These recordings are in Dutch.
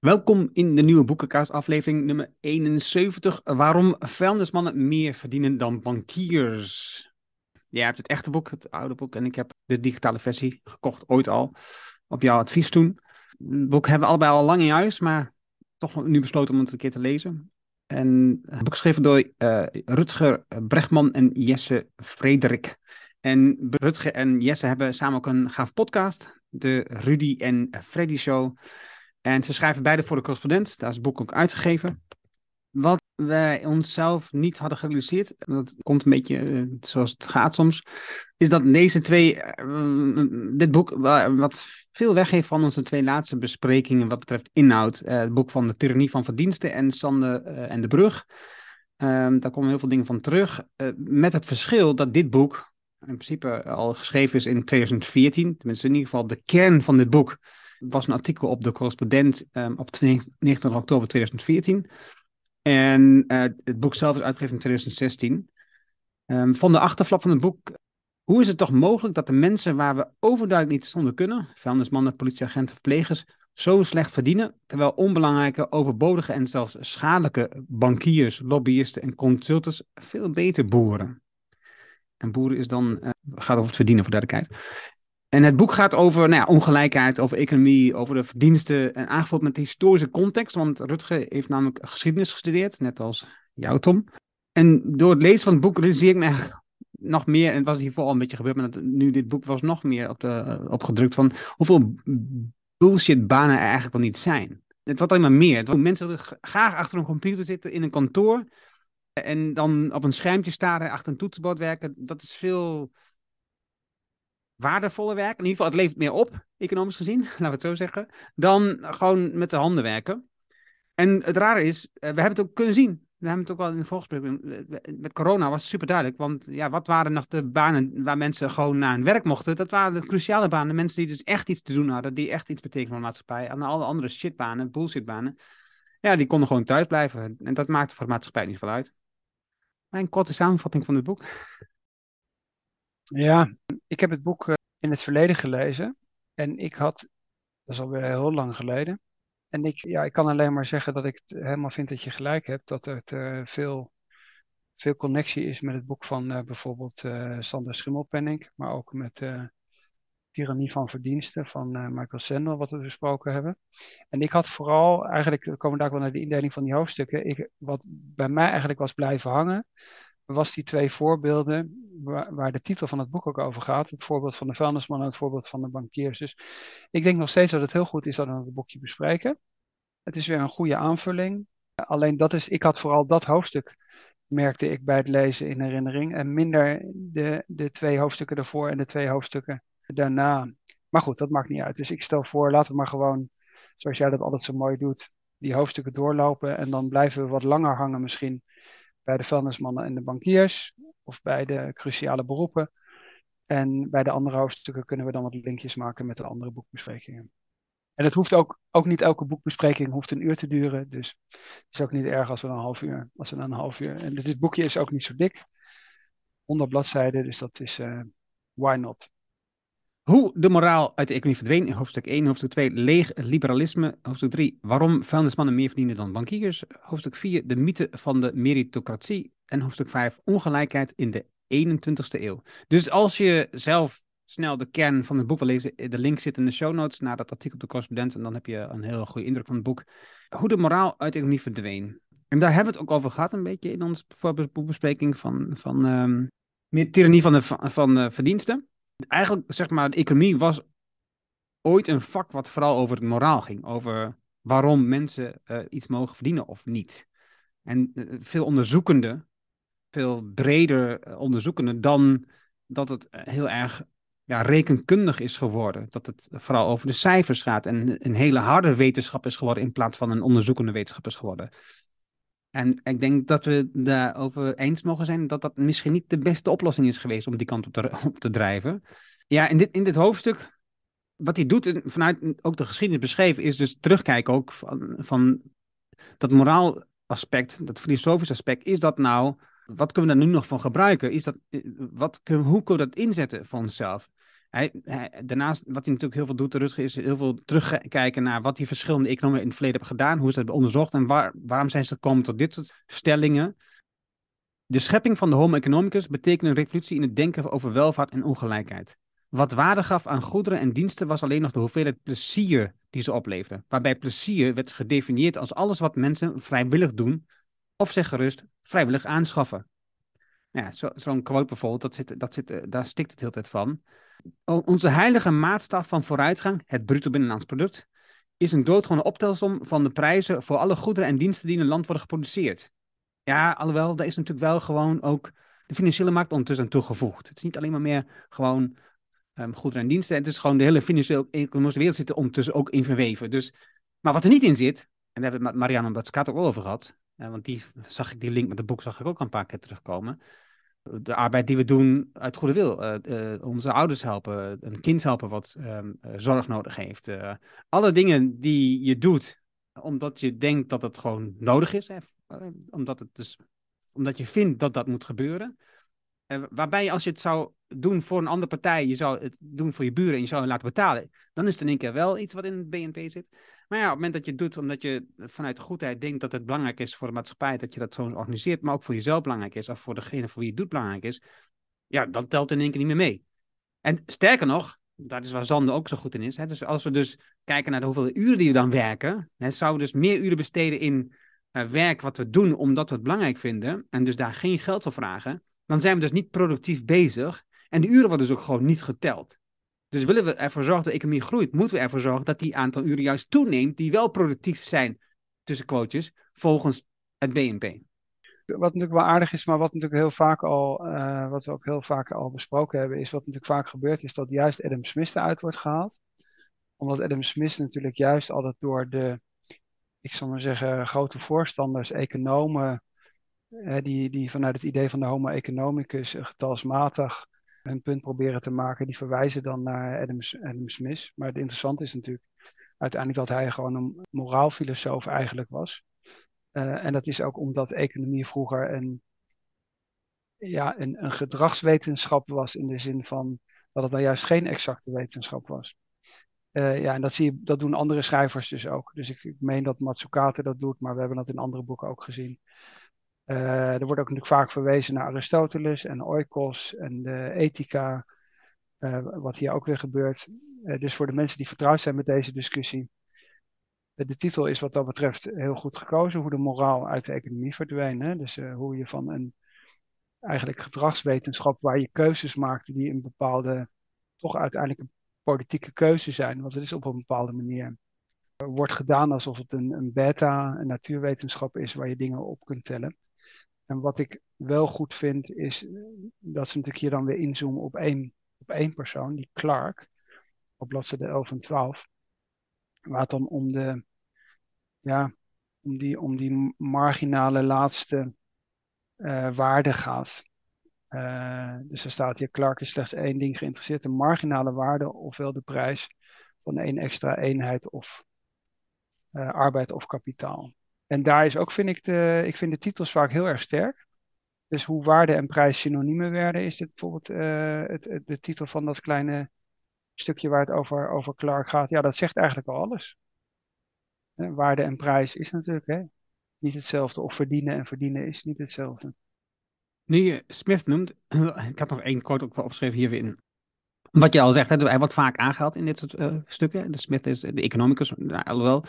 Welkom in de nieuwe boekenkast aflevering nummer 71. Waarom vuilnismannen meer verdienen dan bankiers. Jij hebt het echte boek, het oude boek, en ik heb de digitale versie gekocht, ooit al, op jouw advies toen. Het boek hebben we allebei al lang in huis, maar toch nu besloten om het een keer te lezen. En het boek geschreven door uh, Rutger Brechtman en Jesse Frederik. En Rutger en Jesse hebben samen ook een gaaf podcast, de Rudy en Freddy Show. En ze schrijven beide voor de correspondent. Daar is het boek ook uitgegeven. Wat wij onszelf niet hadden gerealiseerd, dat komt een beetje uh, zoals het gaat soms, is dat deze twee, uh, dit boek, wat veel weggeeft van onze twee laatste besprekingen wat betreft inhoud. Het boek van de Tyrannie van Verdiensten en Sande en de Brug. Ehm, daar komen heel veel dingen van terug. met het verschil dat dit boek in principe al geschreven is in 2014, tenminste in ieder geval de kern van dit boek was een artikel op de correspondent um, op 29 oktober 2014. En uh, het boek zelf is uitgegeven in 2016. Um, ehm, van de achterflap van het boek. Hoe is het toch mogelijk dat de mensen waar we overduidelijk niet zonder kunnen, vuilnismannen, politieagenten, verplegers, zo slecht verdienen, terwijl onbelangrijke, overbodige en zelfs schadelijke bankiers, lobbyisten en consultants veel beter boeren? En boeren is dan, uh, gaat over het verdienen voor duidelijkheid. En het boek gaat over nou ja, ongelijkheid, over economie, over de verdiensten en aangevuld met historische context. Want Rutger heeft namelijk geschiedenis gestudeerd, net als jou, Tom. En door het lezen van het boek realiseer ik me eigenlijk nog meer, en het was hiervoor al een beetje gebeurd, maar nu dit boek was nog meer op de, opgedrukt van hoeveel bullshitbanen er eigenlijk wel niet zijn. Het wordt alleen maar meer. Het mensen graag achter een computer zitten in een kantoor en dan op een schermpje staren, achter een toetsenbord werken. Dat is veel waardevoller werk. In ieder geval, het levert meer op, economisch gezien, laten we het zo zeggen, dan gewoon met de handen werken. En het rare is, eh, we hebben het ook kunnen zien. We hebben het ook al in de voorgesprek. Met corona was het super duidelijk. Want ja, wat waren nog de banen waar mensen gewoon naar hun werk mochten? Dat waren de cruciale banen. Mensen die dus echt iets te doen hadden. Die echt iets betekenen voor de maatschappij. En alle andere shitbanen, bullshitbanen. Ja, die konden gewoon thuis blijven. En dat maakte voor de maatschappij niet veel uit. Mijn korte samenvatting van het boek. Ja, ik heb het boek eh, in het verleden gelezen. En ik had, dat is alweer heel lang geleden. En ik, ja, ik kan alleen maar zeggen dat ik het helemaal vind dat je gelijk hebt. Dat er uh, veel, veel connectie is met het boek van uh, bijvoorbeeld uh, Sander Schimmelpenning. Maar ook met Tyrannie van Verdiensten van Michael Sandel, wat we besproken hebben. En ik had vooral, eigenlijk we komen daar wel naar de indeling van die hoofdstukken. Ik, wat bij mij eigenlijk was blijven hangen, was die twee voorbeelden waar, waar, de titel van het boek ook over gaat. Het voorbeeld van de vuilnisman en het voorbeeld van de bankiers. Dus ik denk nog steeds dat het heel goed is dat we het boekje bespreken. Het is weer een goede aanvulling. Alleen dat is, ik had vooral dat hoofdstuk, merkte ik bij het lezen in herinnering. En minder de, de twee hoofdstukken ervoor en de twee hoofdstukken daarna. Maar goed, dat maakt niet uit. Dus ik stel voor, laten we maar gewoon, zoals jij dat altijd zo mooi doet, die hoofdstukken doorlopen. En dan blijven we wat langer hangen misschien bij de vuilnismannen en de bankiers, of bij de cruciale beroepen. En bij de andere hoofdstukken kunnen we dan wat linkjes maken met de andere boekbesprekingen. En het hoeft ook, ook niet elke boekbespreking hoeft een uur te duren. Dus het is ook niet erg als we een half uur. Als we een half uur. En dit boekje is ook niet zo dik. 100 bladzijden, dus dat is uh, why not? Hoe de moraal uit de economie verdween in hoofdstuk 1, hoofdstuk 2, leeg liberalisme, hoofdstuk 3, waarom vuilnismannen meer verdienen dan bankiers, hoofdstuk 4, de mythe van de meritocratie en hoofdstuk 5, ongelijkheid in de 21ste eeuw. Dus als je zelf snel de kern van het boek wil lezen, de link zit in de show notes naar dat artikel op de correspondent en dan heb je een heel goede indruk van het boek. Hoe de moraal uit de economie verdween. En daar hebben we het ook over gehad een beetje in onze boekbespreking van, van um, meer tyrannie van de, van de verdiensten eigenlijk, zeg maar, de economie was ooit een vak wat vooral over het moraal ging. Over waarom mensen uh, iets mogen verdienen of niet. En uh, veel onderzoekende, veel breder uh, onderzoekende dan dat het heel erg ja, rekenkundig is geworden. Dat het vooral over de cijfers gaat en een hele harde wetenschap is geworden in plaats van een onderzoekende wetenschap is geworden. En ik denk dat we daarover eens mogen zijn dat dat misschien niet de beste oplossing is geweest om die kant op te, op te drijven. Ja, in dit, in dit hoofdstuk, wat hij doet, vanuit ook de geschiedenis beschreven, is dus terugkijken ook van, van dat moraal aspect, dat filosofisch aspect. Is dat nou, wat kunnen we daar nu nog van gebruiken? Is dat, wat, hoe kunnen we dat inzetten voor onszelf? Daarnaast, wat hij natuurlijk heel veel doet, Rutger, is heel veel terugkijken naar wat die verschillende economieën in het verleden hebben gedaan, hoe ze dat onderzocht en waar, waarom zijn ze gekomen tot dit soort stellingen. De schepping van de Homo economicus betekent een revolutie in het denken over welvaart en ongelijkheid. Wat waarde gaf aan goederen en diensten was alleen nog de hoeveelheid plezier die ze opleverden. Waarbij plezier werd gedefinieerd als alles wat mensen vrijwillig doen, of zeg gerust vrijwillig aanschaffen. Ja, zo'n zo quote bijvoorbeeld, dat zit, dat zit, eh, daar stikt het heel tijd van. Onze heilige maatstaf van vooruitgang, het bruto binnenlands product, is een doodgewone optelsom van de prijzen voor alle goederen en diensten die in een land worden geproduceerd. Ja, alhoewel, daar is natuurlijk wel gewoon ook de financiële markt ondertussen aan toegevoegd. Het is niet alleen maar meer gewoon um, goederen en diensten. Het is gewoon de hele financiële economische wereld zit er ondertussen ook in verweven. Dus, maar wat er niet in zit, en daar hebben we het met Marianne Batskat ook al over gehad, uh, want die zag ik, die link met het boek zag ik ook een paar keer terugkomen. De arbeid die we doen uit goede wil. Uh, uh, onze ouders helpen, een kind helpen wat um, zorg nodig heeft. alle dingen die je doet omdat je denkt dat het gewoon nodig is. Omdat, het dus, omdat je vindt dat dat moet gebeuren. waarbij als je het zou doen voor een andere partij, je zou het doen voor je buren en je zou hen laten betalen, dan is het in één keer wel iets wat in het BNP zit. Maar ja, op het moment dat je het doet omdat je vanuit goedheid denkt dat het belangrijk is voor de maatschappij, dat je dat zo organiseert, maar ook voor jezelf belangrijk is, of voor degene voor wie je het doet belangrijk is, ja, dan telt het in één keer niet meer mee. En sterker nog, dat is waar Zande ook zo goed in is. Hè? Dus als we dus kijken naar de hoeveel uren die we dan werken, hè, zouden we dus meer uren besteden in uh, werk wat we doen omdat we het belangrijk vinden, en dus daar geen geld voor vragen, dan zijn we dus niet productief bezig en de uren worden dus ook gewoon niet geteld. Dus willen we ervoor zorgen dat de economie groeit, moeten we ervoor zorgen dat die aantal uren juist toeneemt die wel productief zijn, tussen quotes, volgens het BNP. Wat natuurlijk wel aardig is, maar wat natuurlijk heel vaak al, uh, wat we ook heel vaak al besproken hebben, is wat natuurlijk vaak gebeurt, is dat juist Adam Smith eruit wordt gehaald. Omdat Adam Smith natuurlijk juist altijd door de, ik zal maar zeggen, grote voorstanders, economen, uh, die, die vanuit het idee van de homo economicus getalsmatig een punt proberen te maken, die verwijzen dan naar Adam, Smith. Maar het interessante is natuurlijk uiteindelijk dat hij gewoon een moraalfilosoof eigenlijk was. Uh, en dat is ook omdat economie vroeger een, ja, een, een gedragswetenschap was in de zin van dat het dan juist geen exacte wetenschap was. Uh, ja, en dat, zie je, dat doen andere schrijvers dus ook. Dus ik, ik meen dat Matsukato dat doet, maar we hebben dat in andere boeken ook gezien. Uh, er wordt ook natuurlijk vaak verwezen naar Aristoteles en Oikos en de ethica, uh, wat hier ook weer gebeurt. Uh, dus voor de mensen die vertrouwd zijn met deze discussie, de titel is wat dat betreft heel goed gekozen, hoe de moraal uit de economie verdwijnt. Hè? Dus hoe je van een eigenlijk gedragswetenschap waar je keuzes maakt die een bepaalde, toch uiteindelijk een politieke keuze zijn, want het is op een bepaalde manier wordt gedaan alsof het een, een beta, een natuurwetenschap is waar je dingen op kunt tellen. En wat ik wel goed vind, is eh, dat ze natuurlijk hier dan weer inzoomen op één, op één persoon, die Clark, op bladzijde 11 en 12. Waar het dan om de, ja, om die, om die marginale laatste uh, waarde gaat. Uh, dus er staat hier, Clark is slechts één ding geïnteresseerd, de marginale waarde, ofwel de prijs van één extra eenheid of arbeid of kapitaal. En daar is ook, vind ik, de, ik vind de titels vaak heel erg sterk. Dus hoe waarde en prijs synoniemen werden, is dit bijvoorbeeld uh, het, de titel van dat kleine stukje waar het over, over Clark gaat. Ja, dat zegt eigenlijk al alles. Uh, waarde en prijs is natuurlijk hè, niet hetzelfde. Of verdienen en verdienen is niet hetzelfde. Nu je Smith noemt, ik had nog één quote ook wel opgeschreven hier weer in. Wat je al zegt, hè, hij wordt vaak aangehaald in dit soort uh, stukken. De Smith is de economicus, nou, alhoewel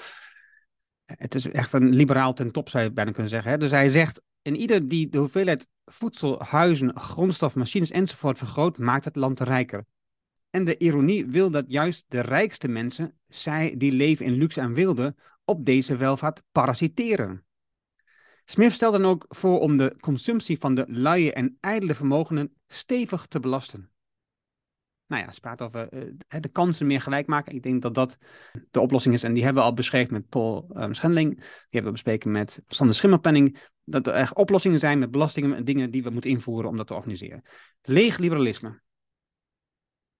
het is echt een liberaal ten top, zou je bijna kunnen zeggen. Hè? Dus hij zegt, in ieder die de hoeveelheid voedsel, huizen, grondstof, machines enzovoort vergroot, maakt het land rijker. En de ironie wil dat juist de rijkste mensen, zij die leven in luxe en wilde, op deze welvaart parasiteren. Smith stelt dan ook voor om de consumptie van de luie en ijdele vermogenden stevig te belasten nou ja, ze praat over uh, de kansen meer gelijk maken. Ik denk dat dat de oplossing is. En die hebben we al beschreven met Paul um, Schendling. Die hebben we bespreken met Sander Schimmelpenning. Dat er echt oplossingen zijn met belastingen en dingen die we moeten invoeren om dat te organiseren. Leeg liberalisme.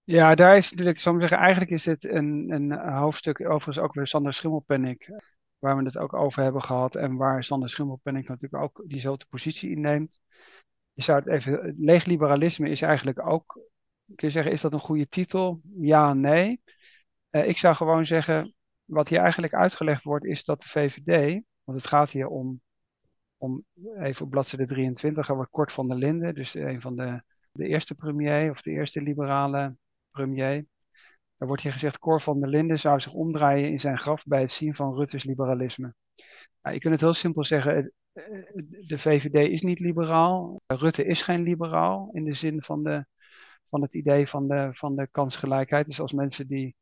Ja, daar is natuurlijk, ik zou zeggen, eigenlijk is het een, een hoofdstuk, overigens ook weer Sander Schimmelpenning, waar we het ook over hebben gehad. En waar Sander Schimmelpenning natuurlijk ook diezelfde positie inneemt. Je zou het even, leeg liberalisme is eigenlijk ook kun je zeggen, is dat een goede titel? Ja, nee. Uh, ik zou gewoon zeggen, wat hier eigenlijk uitgelegd wordt, is dat de VVD, want het gaat hier om, om even op bladzijde 23, wordt Kort van der Linden, dus een van de, de eerste premier, of de eerste liberale premier. Er wordt hier gezegd, Cor van der Linden zou zich omdraaien in zijn graf bij het zien van Rutte's liberalisme. Nou, je kunt het heel simpel zeggen, de VVD is niet liberaal. Rutte is geen liberaal in de zin van, de, van het idee van de, van de kansgelijkheid. Dus als mensen die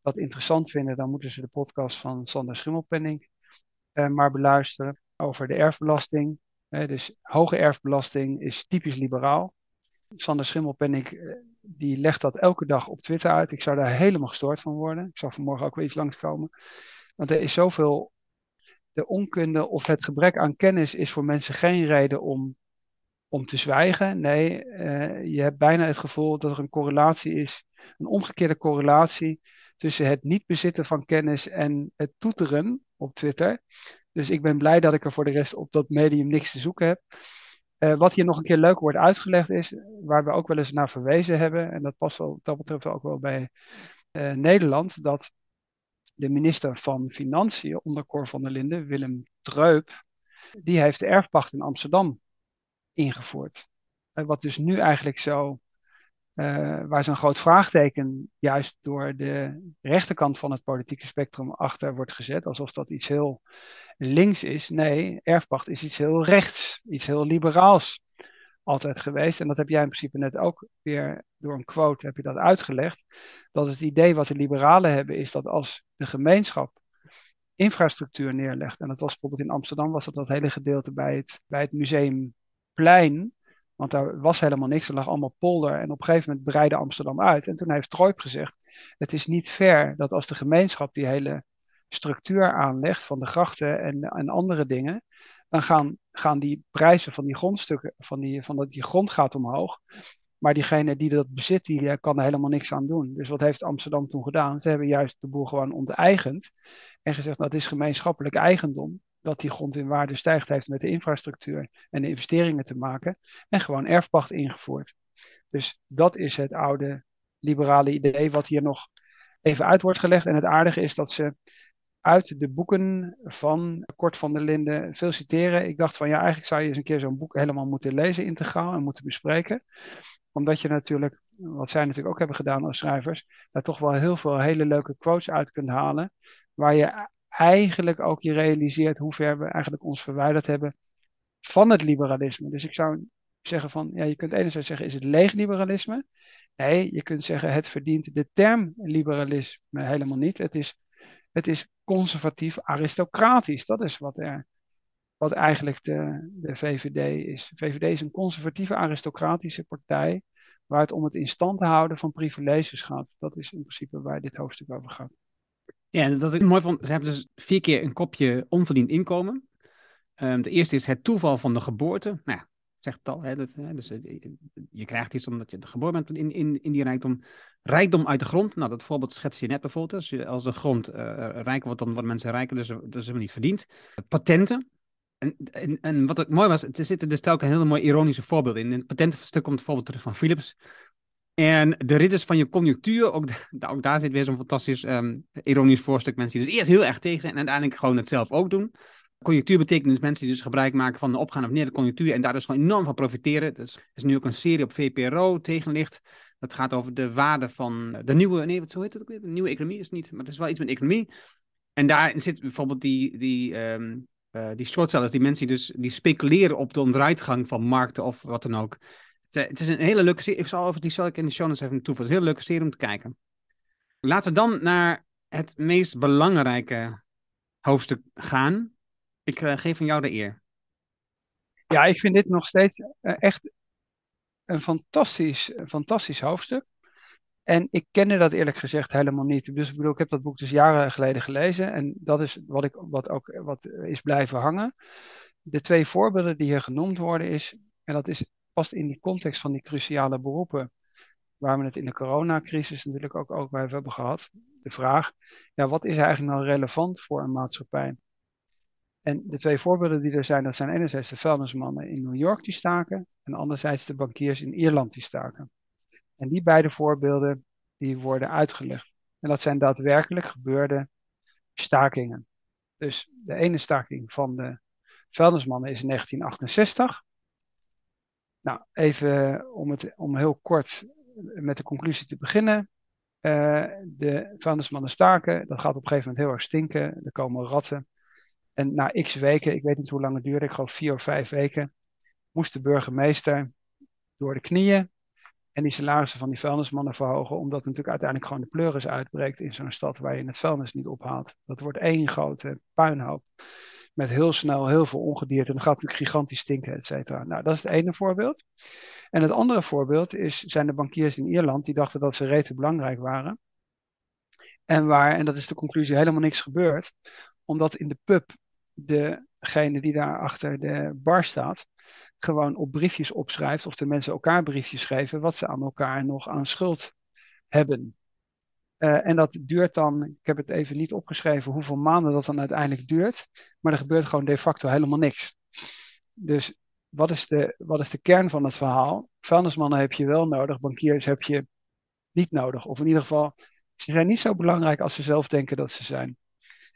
dat interessant vinden, dan moeten ze de podcast van Sander Schimmelpenning eh, maar beluisteren over de erfbelasting. Eh, dus hoge erfbelasting is typisch liberaal. Sander Schimmelpenning eh, die legt dat elke dag op Twitter uit. Ik zou daar helemaal gestoord van worden. Ik zal vanmorgen ook weer iets langskomen. Want er is zoveel de onkunde of het gebrek aan kennis is voor mensen geen reden om, om te zwijgen. Nee, uh, je hebt bijna het gevoel dat er een correlatie is, een omgekeerde correlatie tussen het niet bezitten van kennis en het toeteren op Twitter. Dus ik ben blij dat ik er voor de rest op dat medium niks te zoeken heb. Uh, wat hier nog een keer leuk wordt uitgelegd is, waar we ook wel eens naar verwezen hebben, en dat past wel, dat betreft ook wel bij uh, Nederland, dat de minister van Financiën onder Cor van der Linden, Willem Treup, die heeft de erfpacht in Amsterdam ingevoerd. Wat dus nu eigenlijk zo, uh, waar zo'n groot vraagteken juist door de rechterkant van het politieke spectrum achter wordt gezet, alsof dat iets heel links is. Nee, erfpacht is iets heel rechts, iets heel liberaals altijd geweest. En dat heb jij in principe net ook weer door een quote heb je dat uitgelegd. Dat het idee wat de liberalen hebben is dat als de gemeenschap infrastructuur neerlegt. En dat was bijvoorbeeld in Amsterdam was dat dat hele gedeelte bij het, bij het museumplein. Want daar was helemaal niks, er lag allemaal polder. En op een gegeven moment breidde Amsterdam uit. En toen heeft Troip gezegd, het is niet fair dat als de gemeenschap die hele structuur aanlegt van de grachten en, en andere dingen, dan gaan, gaan die prijzen van die grondstukken, van die, van dat, die grond gaat omhoog. Maar diegene die dat bezit, die eh, kan er helemaal niks aan doen. Dus wat heeft Amsterdam toen gedaan? Ze hebben juist de boel gewoon onteigend. En gezegd, dat is gemeenschappelijk eigendom. Dat die grond in waarde stijgt, heeft met de infrastructuur en de investeringen te maken. En gewoon erfpacht ingevoerd. Dus dat is het oude liberale idee wat hier nog even uit wordt gelegd. En het aardige is dat ze uit de boeken van Kort van der Linden veel citeren. Ik dacht van ja, eigenlijk zou je eens een keer zo'n boek helemaal moeten lezen integraal en moeten bespreken. Omdat je natuurlijk, wat zij natuurlijk ook hebben gedaan als schrijvers, daar toch wel heel veel hele leuke quotes uit kunt halen. Waar je eigenlijk ook je realiseert hoe ver we eigenlijk ons verwijderd hebben van het liberalisme. Dus ik zou zeggen van, ja, je kunt enerzijds zeggen, is het leeg liberalisme? Nee, je kunt zeggen, het verdient de term liberalisme helemaal niet. Het is het is conservatief aristocratisch. Dat is wat, er, wat eigenlijk de, de VVD is. De VVD is een conservatieve aristocratische partij waar het om het in stand houden van privileges gaat. Dat is in principe waar dit hoofdstuk over gaat. Ja, dat ik mooi vond. Ze hebben dus vier keer een kopje onverdiend inkomen. Um, de eerste is het toeval van de geboorte. Nou ja, zegt het al. Hè, dat, hè, dus, eh, je krijgt iets omdat je geboren bent in, in, in die rijkdom. Rijkdom uit de grond. Nou, dat voorbeeld schets je net bijvoorbeeld. Als, als de grond uh, rijker wordt, dan worden mensen rijker. Dus dat is helemaal niet verdiend. Patenten. En, en, en, wat het mooi was, er zitten dus telkens hele mooie ironische voorbeelden in. In het patentenstuk komt het voorbeeld terug van Philips. En de ridders van je conjunctuur, ook, daar zit weer zo'n fantastisch um, ironisch voorstuk. Mensen die dus eerst heel erg tegen zijn en uiteindelijk gewoon het zelf ook doen. Conjunctuur betekent dus mensen die dus gebruik maken van de opgaan of neer de conjunctuur en daar dus gewoon enorm van profiteren. Dus is nu ook een serie op VPRO tegenlicht. Dat gaat over de waarde van de nieuwe, nee, wat zo heet het ook weer? De nieuwe economie is het niet, maar het is wel iets met economie. En daar zit bijvoorbeeld die, die, um, die shortsellers, die mensen die dus die speculeren op de onderuitgang van markten of wat dan ook. Het, het is een hele leuke serie. Ik zal over die zal ik in de show notes even toevoegen. Het is een hele leuke serie om te kijken. Laten we dan naar het meest belangrijke hoofdstuk gaan. Ik uh, geef van jou de eer. Ja, ik vind dit nog steeds uh, echt een fantastisch, fantastisch hoofdstuk. En ik kende dat eerlijk gezegd helemaal niet. Dus ik bedoel, ik heb dat boek dus jaren geleden gelezen. En dat is wat, ik, wat ook wat is blijven hangen. De twee voorbeelden die hier genoemd worden is, en dat is, past in die context van die cruciale beroepen, waar we het in de coronacrisis natuurlijk ook, ook bij hebben gehad. De vraag, ja, wat is eigenlijk nou relevant voor een maatschappij? En de twee voorbeelden die er zijn, dat zijn enerzijds de vuilnismannen in New York die staken en anderzijds de bankiers in Ierland die staken. En die beide voorbeelden die worden uitgelegd. En dat zijn daadwerkelijk gebeurde stakingen. Dus de ene staking van de vuilnismannen is in 1968. Nou, even om, het, om heel kort met de conclusie te beginnen. Uh, de vuilnismannen staken, dat gaat op een gegeven moment heel erg stinken. Er komen ratten. En na x weken, ik weet niet hoe lang het duurde, ik geloof vier of vijf weken, moest de burgemeester door de knieën en die salarissen van die vuilnismannen verhogen, omdat natuurlijk uiteindelijk gewoon de pleuris uitbreekt in zo'n stad waar je het vuilnis niet ophaalt. Dat wordt één grote puinhoop met heel snel heel veel ongedierte en dan gaat natuurlijk gigantisch stinken, et cetera. Nou, dat is het ene voorbeeld. En het andere voorbeeld is, zijn de bankiers in Ierland die dachten dat ze rete belangrijk waren. En waar, en dat is de conclusie, helemaal niks gebeurt, omdat in de pub degene die daar achter de bar staat, gewoon op briefjes opschrijft, of de mensen elkaar briefjes geven, wat ze aan elkaar nog aan schuld hebben. Uh, en dat duurt dan, ik heb het even niet opgeschreven hoeveel maanden dat dan uiteindelijk duurt, maar er gebeurt gewoon de facto helemaal niks. Dus wat is de, wat is de kern van het verhaal? Vuilnismannen heb je wel nodig, bankiers heb je niet nodig. Of in ieder geval, ze zijn niet zo belangrijk als ze zelf denken dat ze zijn.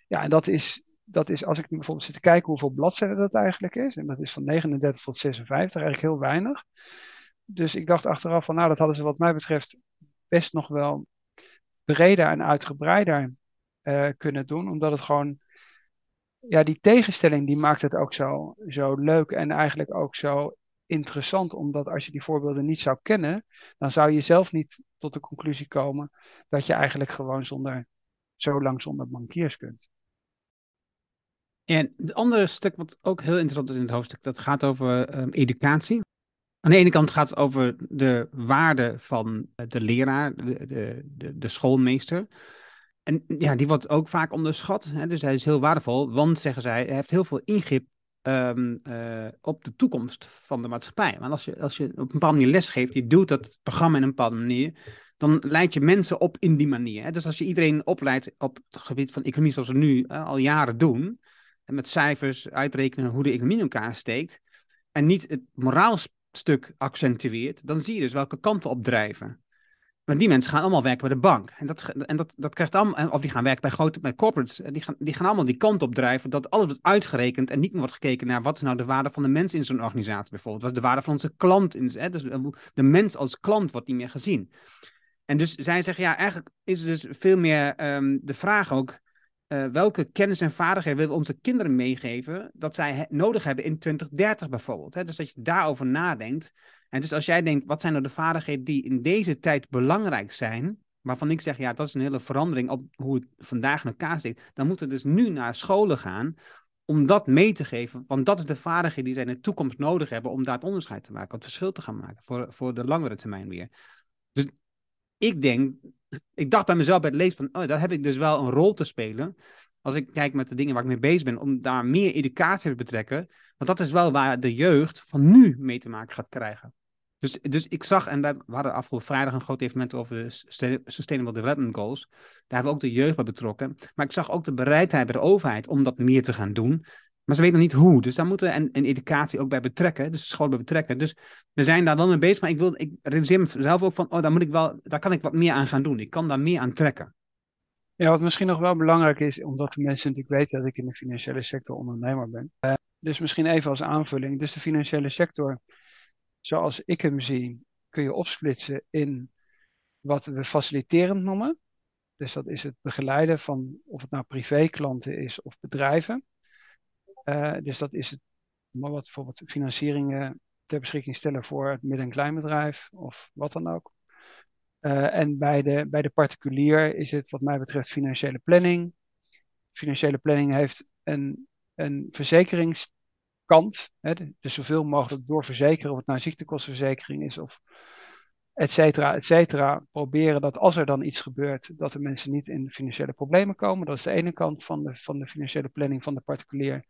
Ja, en dat is, dat is als ik bijvoorbeeld zit te kijken hoeveel bladzijden dat eigenlijk is. En dat is van 39 tot 56, eigenlijk heel weinig. Dus ik dacht achteraf van, nou, dat hadden ze wat mij betreft best nog wel breder en uitgebreider uh, kunnen doen. Omdat het gewoon, ja, die tegenstelling die maakt het ook zo, zo leuk en eigenlijk ook zo interessant. Omdat als je die voorbeelden niet zou kennen, dan zou je zelf niet tot de conclusie komen dat je eigenlijk gewoon zonder, zo lang zonder bankiers kunt. En het andere stuk wat ook heel interessant is in het hoofdstuk, dat gaat over um, educatie. Aan de ene kant gaat het over de waarde van eh, de leraar, de, de, de, schoolmeester. En ja, die wordt ook vaak onderschat. Hè? Dus hij is heel waardevol, want zeggen zij, hij heeft heel veel ingrip um, uh, op de toekomst van de maatschappij. Want als je, als je op een bepaalde manier lesgeeft, je doet dat programma in een bepaalde manier, dan leid je mensen op in die manier. Hè? Dus als je iedereen opleidt op het gebied van economie, zoals we nu al jaren doen, en met cijfers uitrekenen hoe de economie in elkaar steekt, en niet het moraalstuk accentueert, dan zie je dus welke kanten op drijven. Want die mensen gaan allemaal werken bij de bank. En dat, en dat, dat krijgt allemaal, of die gaan werken bij grote bij corporates. Die gaan, die gaan allemaal die kant op drijven. Dat alles wordt uitgerekend en niet meer wordt gekeken naar wat is nou de waarde van de mens in zo'n organisatie bijvoorbeeld. Wat is de waarde van onze klant? In, hè? Dus de mens als klant wordt niet meer gezien. En dus zij zeggen, ja, eigenlijk is het dus veel meer um, de vraag ook. Uh, welke kennis en vaardigheden willen we onze kinderen meegeven dat zij nodig hebben in 2030 bijvoorbeeld. Hè? Dus dat je daarover nadenkt. En dus als jij denkt, wat zijn nou de vaardigheden die in deze tijd belangrijk zijn, waarvan ik zeg, ja, dat is een hele verandering op hoe het vandaag in elkaar zit, dan moeten we dus nu naar scholen gaan om dat mee te geven. Want dat is de vaardigheid die zij in de toekomst nodig hebben om daar het onderscheid te maken, het verschil te gaan maken voor, voor de langere termijn weer. Ik denk, ik dacht bij mezelf bij het lezen van, oh, daar heb ik dus wel een rol te spelen. Als ik kijk met de dingen waar ik mee bezig ben, om daar meer educatie te betrekken. Want dat is wel waar de jeugd van nu mee te maken gaat krijgen. Dus, dus ik zag, en we hadden afgelopen vrijdag een groot evenement over de Sustainable Development Goals. Daar hebben we ook de jeugd bij betrokken. Maar ik zag ook de bereidheid bij de overheid om dat meer te gaan doen. Maar ze weten nog niet hoe. Dus daar moeten we en, educatie ook bij betrekken. Dus school bij betrekken. Dus we zijn daar wel mee bezig. Maar ik, wil, ik realiseer mezelf ook van, oh, daar, moet ik wel, daar kan ik wat meer aan gaan doen. Ik kan daar meer aan trekken. Ja, wat misschien nog wel belangrijk is, omdat de mensen natuurlijk weten dat ik in de financiële sector ondernemer ben. Uh, dus misschien even als aanvulling. Dus de financiële sector, zoals ik hem zie, kun je opsplitsen in wat we faciliterend noemen. Dus dat is het begeleiden van of het nou privéklanten is of bedrijven. Uh, dus dat is het, maar wat bijvoorbeeld financieringen ter beschikking stellen voor het midden- en kleinbedrijf of wat dan ook. Uh, en bij de, bij de particulier is het wat mij betreft financiële planning. Financiële planning heeft een, een verzekeringskant. Hè, dus zoveel mogelijk doorverzekeren, of het nou ziektekostenverzekering is of et cetera, et cetera, proberen dat als er dan iets gebeurt, dat de mensen niet in financiële problemen komen. Dat is de ene kant van de, van de financiële planning van de particulier.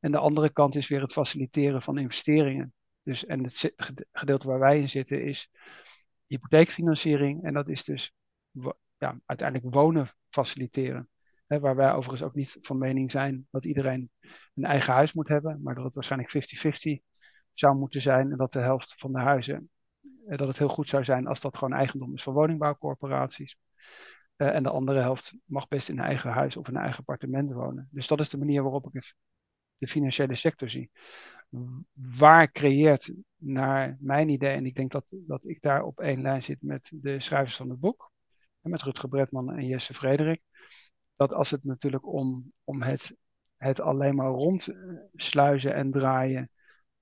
En de andere kant is weer het faciliteren van investeringen. Dus, en het gedeelte waar wij in zitten is hypotheekfinanciering. En dat is dus ja, uiteindelijk wonen faciliteren. waar wij overigens ook niet van mening zijn dat iedereen een eigen huis moet hebben, maar dat het waarschijnlijk 50-50 zou moeten zijn en dat de helft van de huizen dat het heel goed zou zijn als dat gewoon eigendom is van woningbouwcorporaties. en de andere helft mag best in een eigen huis of in een eigen appartement wonen. Dus dat is de manier waarop ik het, de financiële sector zie. Waar creëert naar mijn idee, en ik denk dat, dat ik daar op één lijn zit met de schrijvers van het boek, met Rutger Bredman en Jesse Frederik, dat als het natuurlijk om, om het, het alleen maar rondsluizen en draaien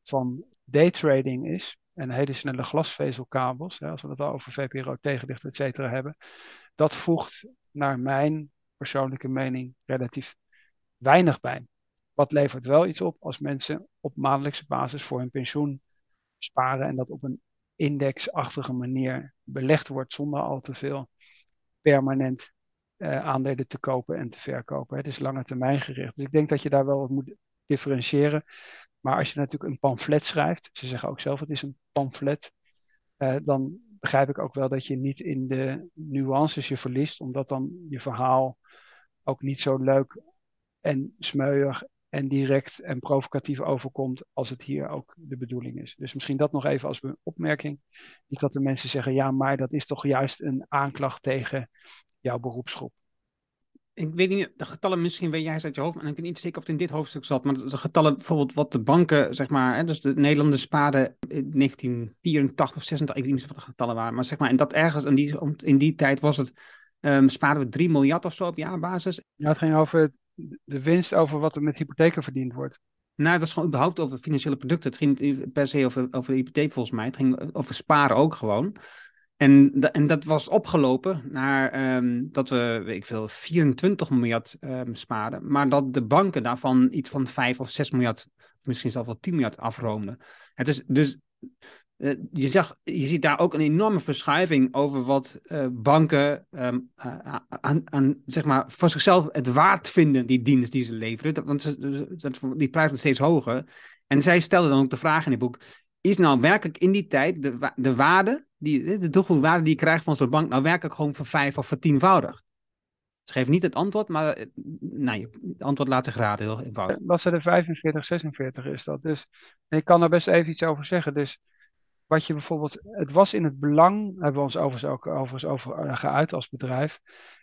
van daytrading is, en hele snelle glasvezelkabels, hè, als we het al over VPRO tegenlicht, et cetera hebben, dat voegt naar mijn persoonlijke mening relatief weinig bij. Wat levert wel iets op als mensen op maandelijkse basis voor hun pensioen sparen en dat op een indexachtige manier belegd wordt zonder al te veel permanent uh, aandelen te kopen en te verkopen. Het is lange termijn gericht. Dus ik denk dat je daar wel wat moet differentiëren. Maar als je natuurlijk een pamflet schrijft, ze zeggen ook zelf het is een pamflet, uh, dan begrijp ik ook wel dat je niet in de nuances je verliest, omdat dan je verhaal ook niet zo leuk en smeuig en direct en provocatief overkomt als het hier ook de bedoeling is. Dus misschien dat nog even als opmerking. Niet dat de mensen zeggen, ja, maar dat is toch juist een aanklacht tegen jouw beroepsgroep. Ik weet niet, de getallen misschien weet jij uit je hoofd, en ik weet niet zeker of het in dit hoofdstuk zat, maar de getallen bijvoorbeeld wat de banken, zeg maar, hè, dus de Nederlanders spaarden in 1984 of 86, ik weet niet wat de getallen waren, maar zeg maar, en dat ergens in die, in die tijd was het, um, spaarden we 3 miljard of zo op jaarbasis. Ja, het ging over de winst over wat er met hypotheken verdiend wordt. Nou, het was gewoon überhaupt over financiële producten. Het ging niet per se over, over de hypotheek volgens mij. Het ging over sparen ook gewoon. En, en dat was opgelopen naar um, dat we, ik veel, 24 miljard um, sparen. Maar dat de banken daarvan iets van 5 of 6 miljard, misschien zelfs wel 10 miljard afroomden. Het is dus uh, je, zag, je ziet daar ook een enorme verschuiving over wat uh, banken uh, aan, aan, zeg maar, voor zichzelf het waard vinden, die dienst die ze leveren. Want ze, die prijs wordt steeds hoger. En zij stelden dan ook de vraag in het boek: is nou werkelijk in die tijd de, de waarde, die, de toegevoegde die je krijgt van zo'n bank, nou werkelijk gewoon voor vijf of voor tienvoudig? Ze geven niet het antwoord, maar nou, het antwoord laat zich raden, heel eenvoudig. Wat ze de 45, 46 is dat. Dus ik kan er best even iets over zeggen. Dus wat je bijvoorbeeld, het was in het belang, hebben we ons overigens ook overigens over uh, geuit als bedrijf.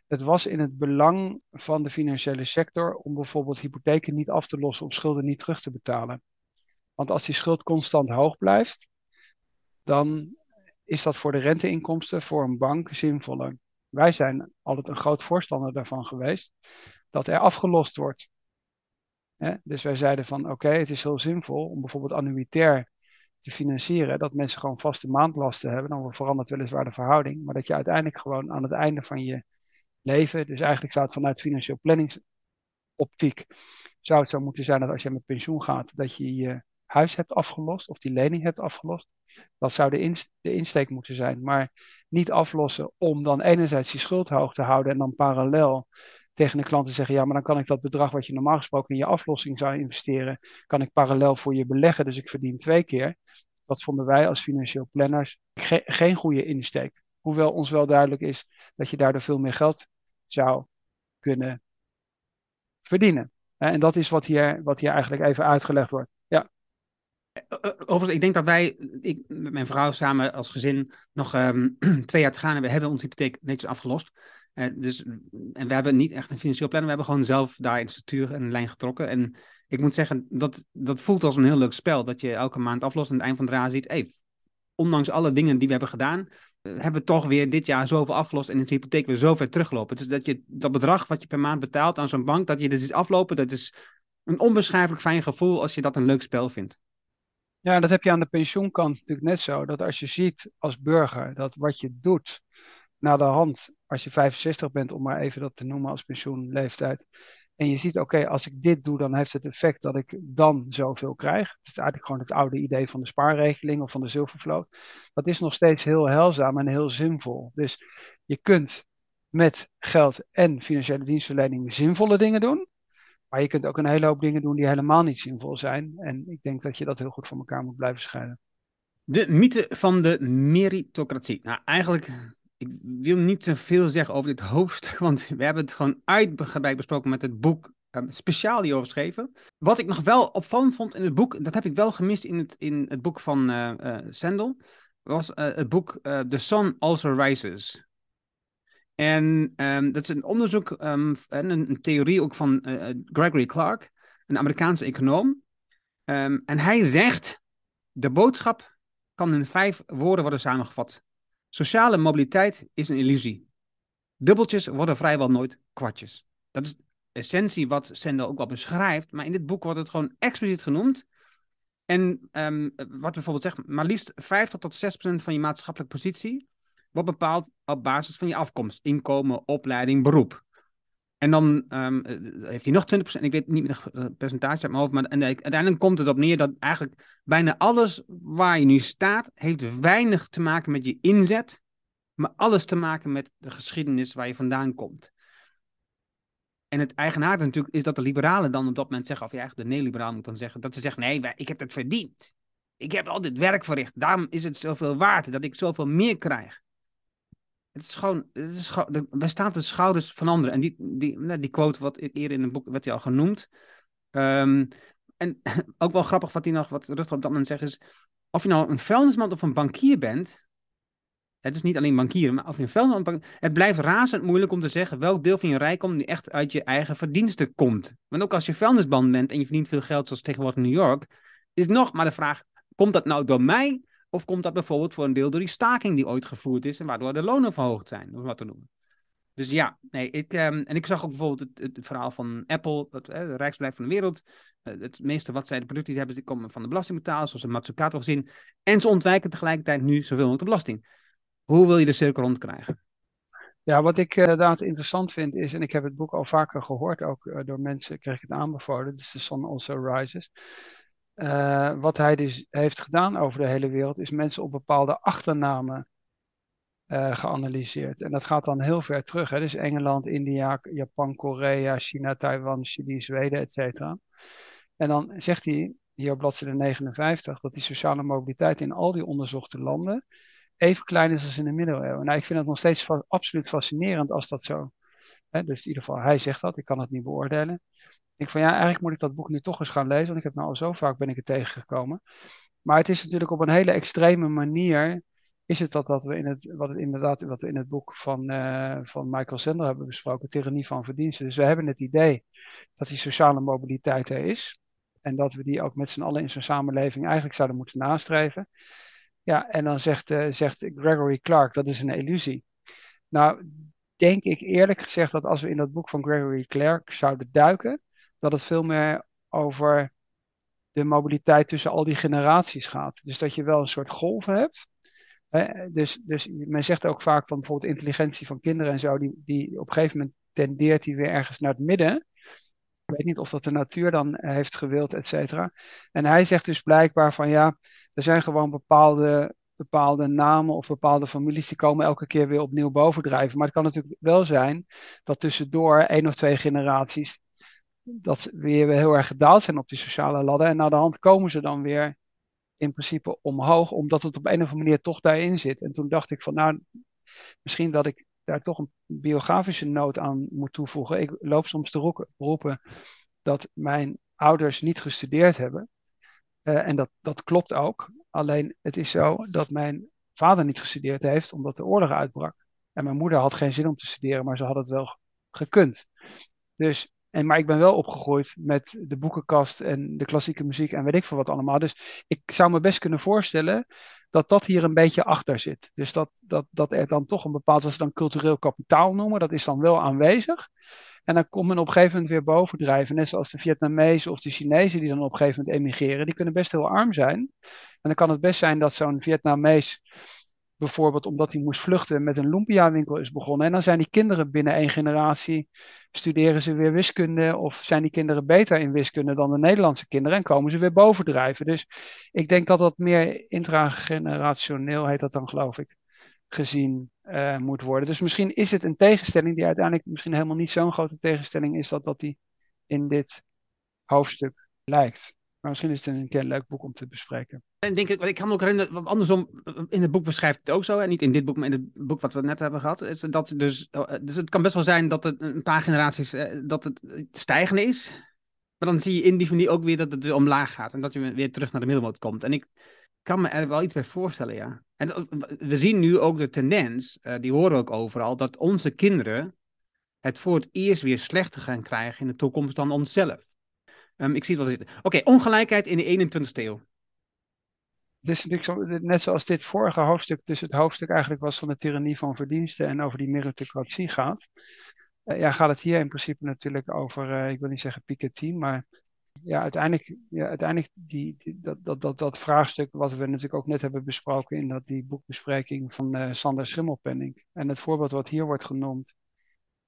Het was in het belang van de financiële sector om bijvoorbeeld hypotheken niet af te lossen om schulden niet terug te betalen. Want als die schuld constant hoog blijft, dan is dat voor de renteinkomsten voor een bank zinvoller. Wij zijn altijd een groot voorstander daarvan geweest dat er afgelost wordt. Dus wij zeiden van oké, het is heel zinvol om bijvoorbeeld annuitair te financieren, dat mensen gewoon vaste maandlasten hebben. Dan verandert weliswaar de verhouding, maar dat je uiteindelijk gewoon aan het einde van je leven, dus eigenlijk zou het vanuit financieel planningsoptiek, zou het zo moeten zijn dat als je met pensioen gaat, dat je je huis hebt afgelost of die lening hebt afgelost. Dat zou de, insteek moeten zijn, maar niet aflossen om dan enerzijds die schuld hoog te houden en dan parallel tegen de klant te zeggen, ja, maar dan kan ik dat bedrag wat je normaal gesproken in je aflossing zou investeren, kan ik parallel voor je beleggen, dus ik verdien twee keer. Dat vonden wij als financieel planners geen goede insteek. Hoewel ons wel duidelijk is dat je daardoor veel meer geld zou kunnen verdienen. En dat is wat hier, wat hier eigenlijk even uitgelegd wordt. Ja. Overigens, ik denk dat wij, ik met mijn vrouw samen als gezin, nog um, twee jaar te gaan en we hebben onze hypotheek netjes afgelost. Uh, dus, en we hebben niet echt een financieel plan, we hebben gewoon zelf daar in structuur een lijn getrokken. En ik moet zeggen, dat, dat voelt als een heel leuk spel. Dat je elke maand aflost en aan het eind van het jaar ziet, hey, ondanks alle dingen die we hebben gedaan, eh, hebben we toch weer dit jaar zoveel afgelost en is de hypotheek weer zo ver teruggelopen. Dus dat je dat bedrag wat je per maand betaalt aan zo'n bank, dat je dus iets aflopen, dat is een onbeschrijfelijk fijn gevoel als je dat een leuk spel vindt. Ja, dat heb je aan de pensioenkant natuurlijk net zo. Dat als je ziet als burger dat wat je doet, naar de hand, als je 65 bent, om maar even dat te noemen als pensioenleeftijd. En je ziet, oké, als ik dit doe, dan heeft het effect dat ik dan zoveel krijg. Het is eigenlijk gewoon het oude idee van de spaarregeling of van de zilvervloot. Dat is nog steeds heel heilzaam en heel zinvol. Dus je kunt met geld en financiële dienstverlening zinvolle dingen doen. Maar je kunt ook een hele hoop dingen doen die helemaal niet zinvol zijn. En ik denk dat je dat heel goed van elkaar moet blijven scheiden. De mythe van de meritocratie. Nou, eigenlijk ik wil niet zoveel zeggen over dit hoofdstuk, want we hebben het gewoon uitgebreid besproken met het boek um, speciaal hierover geschreven. Wat ik nog wel opvallend vond in het boek, dat heb ik wel gemist in het, in het boek van uh, Sendel. was het boek The Sun Also Rises. En ehm, dat is een onderzoek um, en een, theorie ook van Gregory Clark, een Amerikaanse econoom. Ehm, en hij zegt, de boodschap kan in vijf woorden worden samengevat. Sociale mobiliteit is een illusie. Dubbeltjes worden vrijwel nooit kwartjes. Dat is de essentie wat Sendel ook wel beschrijft, maar in dit boek wordt het gewoon expliciet genoemd. En wat bijvoorbeeld zegt, maar liefst 50 tot 6 procent van je maatschappelijke positie wordt bepaald op basis van je afkomst, inkomen, opleiding, beroep. En dan um, heeft hij nog 20%, ik weet niet meer het percentage uit mijn hoofd, maar en uiteindelijk komt het op neer dat eigenlijk bijna alles waar je nu staat, heeft weinig te maken met je inzet, maar alles te maken met de geschiedenis waar je vandaan komt. En het eigenaardige natuurlijk is dat de liberalen dan op dat moment zeggen, of ja, eigenlijk de neoliberalen moet dan zeggen, dat ze zeggen, nee, ik heb het verdiend. Ik heb al dit werk verricht, daarom is het zoveel waard, dat ik zoveel meer krijg. Het is gewoon, het is gewoon wij staan op de schouders van anderen. En die, die, nou, die quote, wat eerder in het boek werd al genoemd. Um, en ook wel grappig wat hij nog, wat Rutger op dat moment zegt, is, of je nou een vuilnisman of een bankier bent, het is niet alleen bankieren, maar of je een vuilnisman het blijft razend moeilijk om te zeggen welk deel van je rijkdom nu echt uit je eigen verdiensten komt. Want ook als je vuilnisman bent en je verdient veel geld, zoals tegenwoordig in New York, is nog maar de vraag, komt dat nou door mij of komt dat bijvoorbeeld voor een deel door die staking die ooit gevoerd is en waardoor de lonen verhoogd zijn, om wat te noemen. Dus ja, nee, ik, um, en ik zag ook bijvoorbeeld het, het verhaal van Apple, het, uh, de rijksbedrijf van de wereld. Uh, het meeste wat zij de producten hebben, die komen van de belastingbetaler, zoals een Matsukato gezien. En ze ontwijken tegelijkertijd nu zoveel mogelijk de belasting. Hoe wil je de cirkel rondkrijgen? Ja, wat ik inderdaad interessant vind is, en ik heb het boek al vaker gehoord, ook uh, door mensen kreeg ik het aanbevolen, dus The Sun Also Rises. Uh, wat hij dus heeft gedaan over de hele wereld, is mensen op bepaalde achternamen uh, geanalyseerd. En dat gaat dan heel ver terug. Hè? Dus Engeland, India, Japan, Korea, China, Taiwan, Chili, Zweden, et cetera. En dan zegt hij hier op bladzijde 59 dat die sociale mobiliteit in al die onderzochte landen even klein is als in de middeleeuwen. Nou, ik vind het nog steeds absoluut fascinerend als dat zo. Hè? Dus in ieder geval, hij zegt dat, ik kan het niet beoordelen. Ik van ja, eigenlijk moet ik dat boek nu toch eens gaan lezen, want ik heb nou al zo vaak ben ik er tegengekomen. Maar het is natuurlijk op een hele extreme manier, is het dat, dat we in het, wat het inderdaad, wat we in het boek van, uh, van Michael Sender hebben besproken, Tyrannie van Verdiensten. Dus we hebben het idee dat die sociale mobiliteit er is. En dat we die ook met z'n allen in zo'n samenleving eigenlijk zouden moeten nastreven. Ja, en dan zegt, uh, zegt Gregory Clark, dat is een illusie. Nou, denk ik eerlijk gezegd dat als we in dat boek van Gregory Clark zouden duiken, dat het veel meer over de mobiliteit tussen al die generaties gaat. Dus dat je wel een soort golven hebt. Hè? Dus, dus men zegt ook vaak van bijvoorbeeld intelligentie van kinderen en zo, die, die op een gegeven moment tendeert die weer ergens naar het midden. Ik weet niet of dat de natuur dan heeft gewild, et cetera. En hij zegt dus blijkbaar van ja, er zijn gewoon bepaalde, bepaalde namen of bepaalde families die komen elke keer weer opnieuw bovendrijven. Maar het kan natuurlijk wel zijn dat tussendoor één of twee generaties dat weer heel erg gedaald zijn op die sociale ladder. En naar de hand komen ze dan weer in principe omhoog, omdat het op een of andere manier toch daarin zit. En toen dacht ik van nou, misschien dat ik daar toch een biografische noot aan moet toevoegen. Ik loop soms te roepen dat mijn ouders niet gestudeerd hebben. Uh, en dat, dat klopt ook. Alleen het is zo dat mijn vader niet gestudeerd heeft omdat de oorlog uitbrak. En mijn moeder had geen zin om te studeren, maar ze had het wel gekund. Dus en, maar ik ben wel opgegroeid met de boekenkast en de klassieke muziek en weet ik veel wat allemaal. Dus ik zou me best kunnen voorstellen dat dat hier een beetje achter zit. Dus dat, dat, dat er dan toch een bepaald, wat ze dan cultureel kapitaal noemen, dat is dan wel aanwezig. En dan komt men op een gegeven moment weer bovendrijven. Net zoals de Vietnamezen of de Chinezen die dan op een gegeven moment emigreren. Die kunnen best heel arm zijn. En dan kan het best zijn dat zo'n Vietnamees bijvoorbeeld omdat hij moest vluchten met een Lumpia-winkel is begonnen. En dan zijn die kinderen binnen één generatie, studeren ze weer wiskunde of zijn die kinderen beter in wiskunde dan de Nederlandse kinderen en komen ze weer bovendrijven. Dus ik denk dat dat meer intragenerationeel, heet dat dan geloof ik, gezien uh, moet worden. Dus misschien is het een tegenstelling die uiteindelijk misschien helemaal niet zo'n grote tegenstelling is dat dat die in dit hoofdstuk lijkt. Maar misschien is het een keer leuk boek om te bespreken. En denk ik, ik kan me ook herinneren, want andersom, in het boek beschrijft het ook zo, en niet in dit boek, maar in het boek wat we net hebben gehad. Dat dus, oh, dus het kan best wel zijn dat het een paar generaties, eh, dat het stijgende is. Maar dan zie je in die van die ook weer dat het weer omlaag gaat en dat je weer terug naar de middelmoot komt. En ik, kan me er wel iets bij voorstellen, ja. En we zien nu ook de tendens, uh, die horen we ook overal, dat onze kinderen het voor het eerst weer slechter gaan krijgen in de toekomst dan onszelf. Um, ik zie het wel zitten. Oké, ongelijkheid in de 21ste eeuw. Het is natuurlijk net zoals dit vorige hoofdstuk, dus het hoofdstuk eigenlijk was van de tirannie van verdiensten en over die meritocratie gaat. Uh, ja, gaat het hier in principe natuurlijk over, uh, ik wil niet zeggen Piketty, maar ja, uiteindelijk, ja, uiteindelijk die, dat, dat, dat, dat vraagstuk wat we natuurlijk ook net hebben besproken in dat, die boekbespreking van uh, Sander Schimmelpenning. En het voorbeeld wat hier wordt genoemd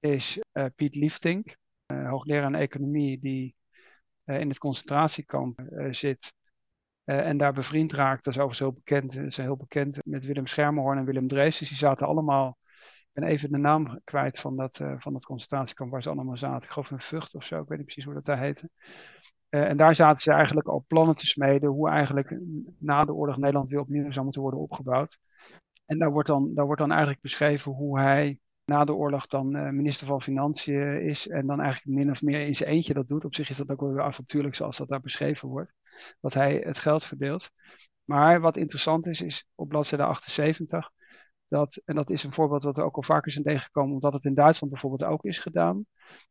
is Piet Liefdink, uh, hoogleraar aan economie, die in het concentratiekamp zit en daar bevriend raakt. Dat is overigens heel bekend, is heel bekend met Willem Schermerhorn en Willem Drees. Dus die zaten allemaal, ben even de naam kwijt van dat, van dat concentratiekamp waar ze allemaal zaten. Ik geloof in Vught of zo, ik weet niet precies hoe dat daar heette. En daar zaten ze eigenlijk al plannen te smeden hoe eigenlijk na de oorlog Nederland weer opnieuw zou moeten worden opgebouwd. En daar wordt dan, daar wordt dan eigenlijk beschreven hoe hij na de oorlog dan uh, minister van Financiën is en dan eigenlijk min of meer in zijn eentje dat doet. Op zich is dat ook wel weer avontuurlijk zoals dat daar beschreven wordt, dat hij het geld verdeelt. Maar wat interessant is, is op bladzijde 78, dat, en dat is een voorbeeld wat er ook al vaker zijn tegengekomen, omdat het in Duitsland bijvoorbeeld ook is gedaan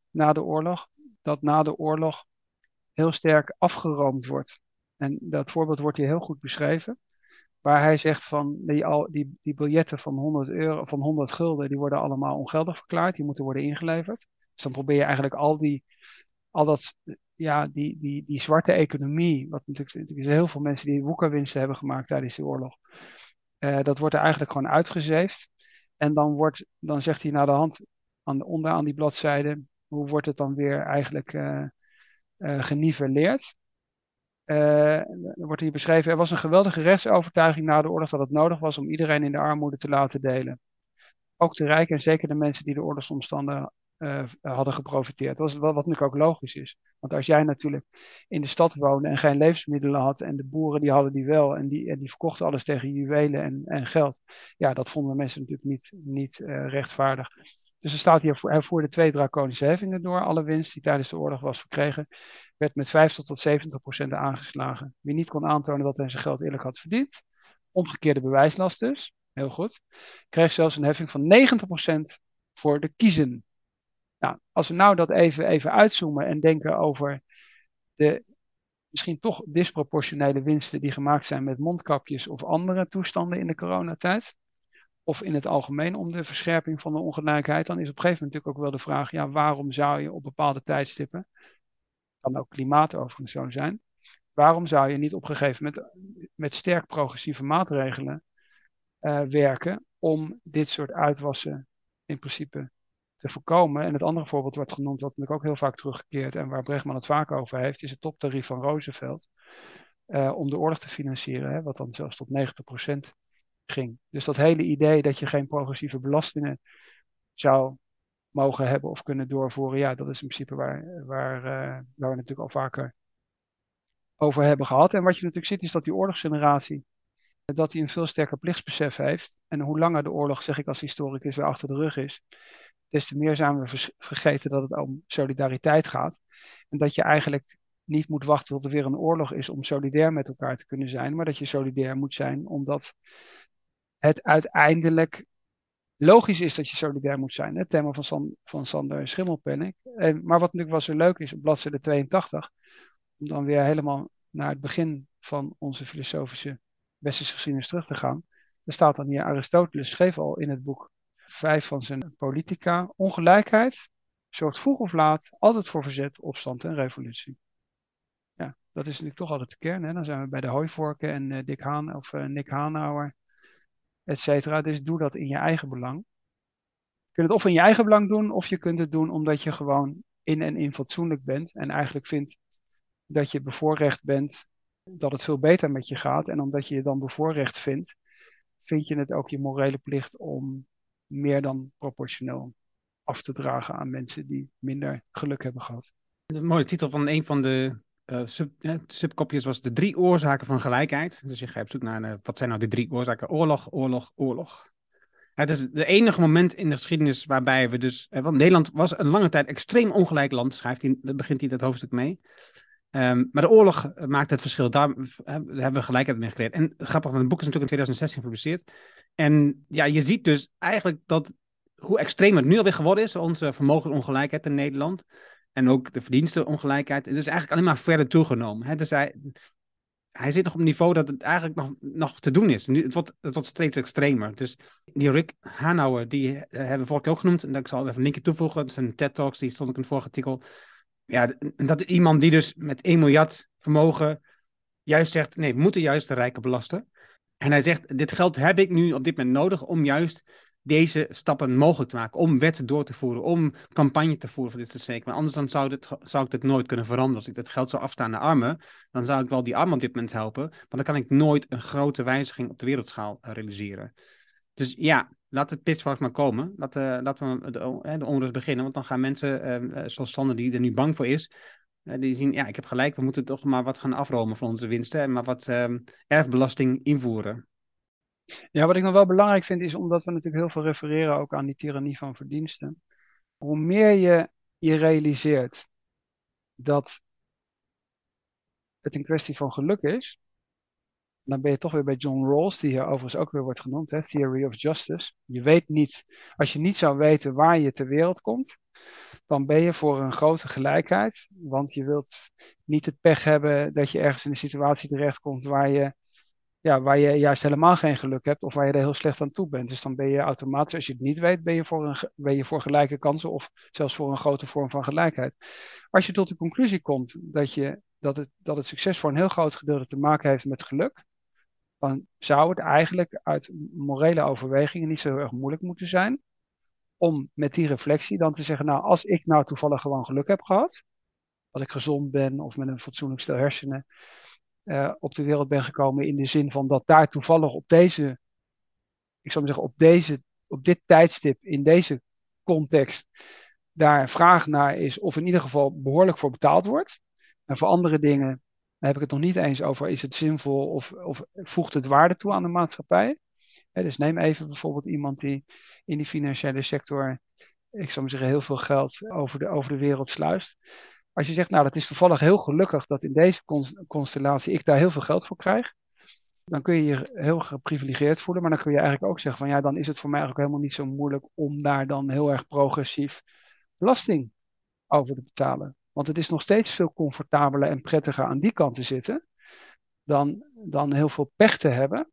na de oorlog, dat na de oorlog heel sterk afgeroomd wordt. En dat voorbeeld wordt hier heel goed beschreven. Waar hij zegt van die, al, die, die biljetten van 100, euro, van 100 gulden, die worden allemaal ongeldig verklaard. Die moeten worden ingeleverd. Dus dan probeer je eigenlijk al die, al dat, ja, die, die, die zwarte economie, wat natuurlijk, heel veel mensen die woekerwinsten hebben gemaakt tijdens de oorlog. Uh, dat wordt er eigenlijk gewoon uitgezeefd. En dan, wordt, dan zegt hij naar de hand, aan, onderaan die bladzijde, hoe wordt het dan weer eigenlijk uh, uh, geniveleerd. Uh, wordt hier beschreven, er was een geweldige rechtsovertuiging na de oorlog dat het nodig was om iedereen in de armoede te laten delen. Ook de rijken en zeker de mensen die de oorlogsomstanden uh, hadden geprofiteerd. Dat is wat, natuurlijk ook logisch is. Want als jij natuurlijk in de stad woonde en geen levensmiddelen had en de boeren die hadden die wel en die, die verkochten alles tegen juwelen en, en geld. Ja, dat vonden mensen natuurlijk niet, niet uh, rechtvaardig. Dus er staat hier, hij voerde twee draconische heffingen door. Alle winst die tijdens de oorlog was verkregen, werd met 50 tot 70 procent aangeslagen. Wie niet kon aantonen dat hij zijn geld eerlijk had verdiend, omgekeerde bewijslast dus, heel goed, kreeg zelfs een heffing van 90 procent voor de kiezen. Nou, als we nou dat even, even uitzoomen en denken over de misschien toch disproportionele winsten die gemaakt zijn met mondkapjes of andere toestanden in de coronatijd, of in het algemeen om de verscherping van de ongelijkheid, dan is op een gegeven moment natuurlijk ook wel de vraag, ja, waarom zou je op bepaalde tijdstippen, kan ook klimaat overigens zo zijn, waarom zou je niet op een gegeven moment met sterk progressieve maatregelen uh, werken om dit soort uitwassen in principe te voorkomen. En het andere voorbeeld wordt genoemd, wat natuurlijk ook heel vaak teruggekeerd en waar Bregman het vaak over heeft, is het toptarief van Roosevelt. Uh, om de oorlog te financieren, hè, wat dan zelfs tot 90% ging. Dus dat hele idee dat je geen progressieve belastingen zou mogen hebben of kunnen doorvoeren, ja, dat is in principe waar, waar, uh, waar we natuurlijk al vaker over hebben gehad. En wat je natuurlijk ziet is dat die oorlogsgeneratie, dat die een veel sterker plichtsbesef heeft. En hoe langer de oorlog, zeg ik als historicus, weer achter de rug is, des te meer zijn we vergeten dat het om solidariteit gaat. En dat je eigenlijk niet moet wachten tot er weer een oorlog is om solidair met elkaar te kunnen zijn, maar dat je solidair moet zijn omdat het uiteindelijk logisch is dat je solidair moet zijn. Het thema van, San, van Sander Schimmelpenning. En, maar wat natuurlijk wel zo leuk is op bladzijde 82, om dan weer helemaal naar het begin van onze filosofische westerse geschiedenis terug te gaan. Er staat dan hier, Aristoteles schreef al in het boek vijf van zijn politica, ongelijkheid zorgt vroeg of laat altijd voor verzet, opstand en revolutie. Ja, dat is natuurlijk toch altijd de kern. Hè? Dan zijn we bij de hooivorken en uh, Dick Haan of uh, Nick Hanauer et cetera. Dus doe dat in je eigen belang. Je kunt het of in je eigen belang doen, of je kunt het doen omdat je gewoon in en in fatsoenlijk bent. En eigenlijk vindt dat je bevoorrecht bent, dat het veel beter met je gaat. En omdat je je dan bevoorrecht vindt, vind je het ook je morele plicht om meer dan proportioneel af te dragen aan mensen die minder geluk hebben gehad. Een mooie titel van een van de uh, sub, subkopjes was de drie oorzaken van gelijkheid. Dus je gaat op zoek naar uh, wat zijn nou die drie oorzaken? Oorlog, oorlog, oorlog. Het is het enige moment in de geschiedenis waarbij we dus. want Nederland was een lange tijd extreem ongelijk land, schrijft hij, begint hij dat hoofdstuk mee. Ehm, maar de oorlog maakt het verschil. Daar hebben we gelijkheid mee geleerd. En grappig, want het boek is natuurlijk in 2016 gepubliceerd. En ja, je ziet dus eigenlijk dat hoe extreem het nu alweer geworden is, onze vermogensongelijkheid in Nederland. En ook de verdienstenongelijkheid. Het is eigenlijk alleen maar verder toegenomen. Hè? Dus hij, hij zit nog op een niveau dat het eigenlijk nog, nog te doen is. Het, wordt, het wordt steeds extremer. Dus die Rick Hanauer, die eh, hebben we vorige keer ook genoemd. En ik zal even een linkje toevoegen. Dat zijn TED Talks, die stond ik in het vorige artikel. Ja, dat is iemand die dus met 1 miljard vermogen juist zegt, nee, we moeten juist de rijken belasten. En hij zegt, dit geld heb ik nu op dit moment nodig om juist deze stappen mogelijk te maken. Om wetten door te voeren, om campagne te voeren voor dit soort zaken. Want anders dan zou, dit, zou ik dit nooit kunnen veranderen. Als ik dat geld zou afstaan naar armen, dan zou ik wel die armen op dit moment helpen. Maar dan kan ik nooit een grote wijziging op de wereldschaal eh, realiseren. Dus ja, laat het pitchfork maar komen. Laat, uh, laten we de, de onrust beginnen. Want dan gaan mensen, uh, zoals Sander die er nu bang voor is, die zien, ja, ik heb gelijk, we moeten toch maar wat gaan afromen van onze winsten. En maar wat ehm, erfbelasting invoeren. Ja, wat ik nog wel belangrijk vind is, omdat we natuurlijk heel veel refereren ook aan die tirannie van verdiensten. Hoe meer je je realiseert dat het een kwestie van geluk is, dan ben je toch weer bij John Rawls, die hier overigens ook weer wordt genoemd, hè, Theory of Justice. Je weet niet, als je niet zou weten waar je ter wereld komt, dan ben je voor een grote gelijkheid. Want je wilt niet het pech hebben dat je ergens in een situatie terechtkomt waar je ja, waar je juist helemaal geen geluk hebt of waar je er heel slecht aan toe bent. Dus dan ben je automatisch, als je het niet weet, ben je voor, een, ben je voor gelijke kansen of zelfs voor een grote vorm van gelijkheid. Als je tot de conclusie komt dat, je, dat, het, dat het succes voor een heel groot gedeelte te maken heeft met geluk, dan zou het eigenlijk uit morele overwegingen niet zo erg moeilijk moeten zijn om met die reflectie dan te zeggen, nou, als ik nou toevallig gewoon geluk heb gehad, dat ik gezond ben of met een fatsoenlijk stel hersenen, uh, op de wereld ben gekomen in de zin van dat daar toevallig op deze, ik zou maar zeggen, op, deze, op dit tijdstip, in deze context, daar vraag naar is of in ieder geval behoorlijk voor betaald wordt. En voor andere dingen heb ik het nog niet eens over, is het zinvol of, of voegt het waarde toe aan de maatschappij? dus neem even bijvoorbeeld iemand die in die financiële sector, ik zou maar zeggen, heel veel geld over de, over de wereld sluist. Als je zegt, nou, dat is toevallig heel gelukkig dat in deze constellatie ik daar heel veel geld voor krijg, dan kun je je heel geprivilegeerd voelen. Maar dan kun je eigenlijk ook zeggen van ja, dan is het voor mij eigenlijk helemaal niet zo moeilijk om daar dan heel erg progressief belasting over te betalen. Want het is nog steeds veel comfortabeler en prettiger aan die kant te zitten dan, dan heel veel pech te hebben.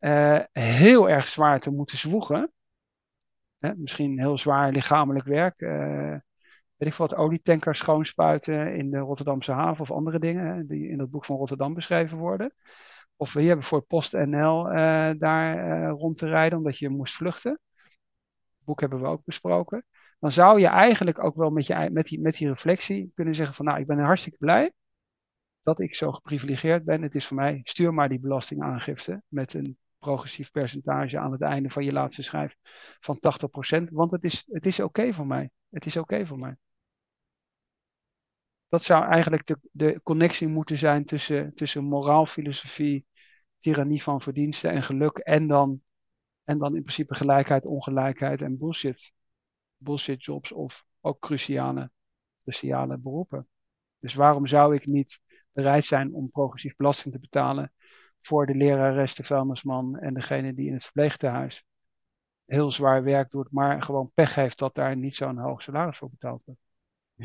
Uh, heel erg zwaar te moeten zwoegen. Hè, misschien heel zwaar lichamelijk werk. Uh, weet ik wat, olietankers schoonspuiten in de Rotterdamse haven of andere dingen die in het boek van Rotterdam beschreven worden. Of we hebben voor PostNL uh, daar uh, rond te rijden omdat je moest vluchten. Het boek hebben we ook besproken. Dan zou je eigenlijk ook wel met, je, met, die, met die reflectie kunnen zeggen van nou, ik ben hartstikke blij dat ik zo geprivilegeerd ben. Het is voor mij, stuur maar die belastingaangifte met een progressief percentage aan het einde van je laatste schrijf van 80%. Want het is, het is oké voor mij. Het is oké voor mij. Dat zou eigenlijk de, de connectie moeten zijn tussen, tussen moraal, filosofie, tirannie van verdiensten en geluk. En dan, en dan in principe gelijkheid, ongelijkheid en bullshit. Bullshit jobs of ook cruciale, cruciale beroepen. Dus waarom zou ik niet bereid zijn om progressief belasting te betalen voor de lerares, de vuilnisman en degene die in het verpleegtehuis heel zwaar werk doet, maar gewoon pech heeft dat daar niet zo'n hoog salaris voor betaald wordt.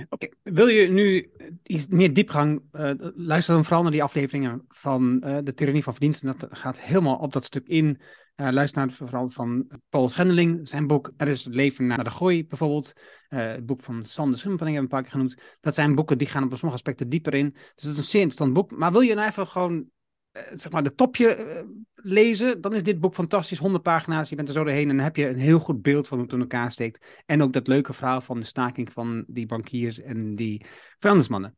Oké, wil je nu iets meer diepgang, uh, luister dan vooral naar die afleveringen van uh, de tyrannie van verdiensten. Dat gaat helemaal op dat stuk in. Uh, luister naar vooral van Paul Schendeling, zijn boek Er is leven naar de gooi bijvoorbeeld. het boek van Sander Schimpeling hebben we een paar keer genoemd. Dat zijn boeken die gaan op sommige aspecten dieper in. Dus dat is een zeer interessant boek. Maar wil je nou even gewoon zeg maar de topje lezen, dan is dit boek fantastisch. 100 pagina's, je bent er zo doorheen en dan heb je een heel goed beeld van hoe het in elkaar steekt. En ook dat leuke verhaal van de staking van die bankiers en die vuilnismannen.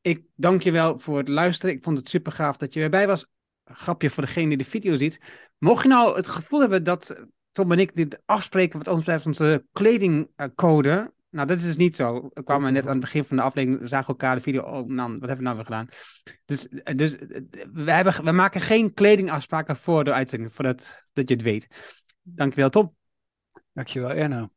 Ik dank je wel voor het luisteren. Ik vond het super gaaf dat je erbij was. Grapje voor degene die de video ziet. Mocht je nou het gevoel hebben dat Tom en ik dit afspreken wat ons betreft onze kledingcode, nou, dat is dus niet zo. We kwamen net aan het begin van de aflevering, we zagen elkaar de video. Oh man, wat hebben we nou weer gedaan? Dus, dus we, hebben, we maken geen kledingafspraken voor de uitzending, voordat dat je het weet. Dankjewel, Tom. Dankjewel, Erno.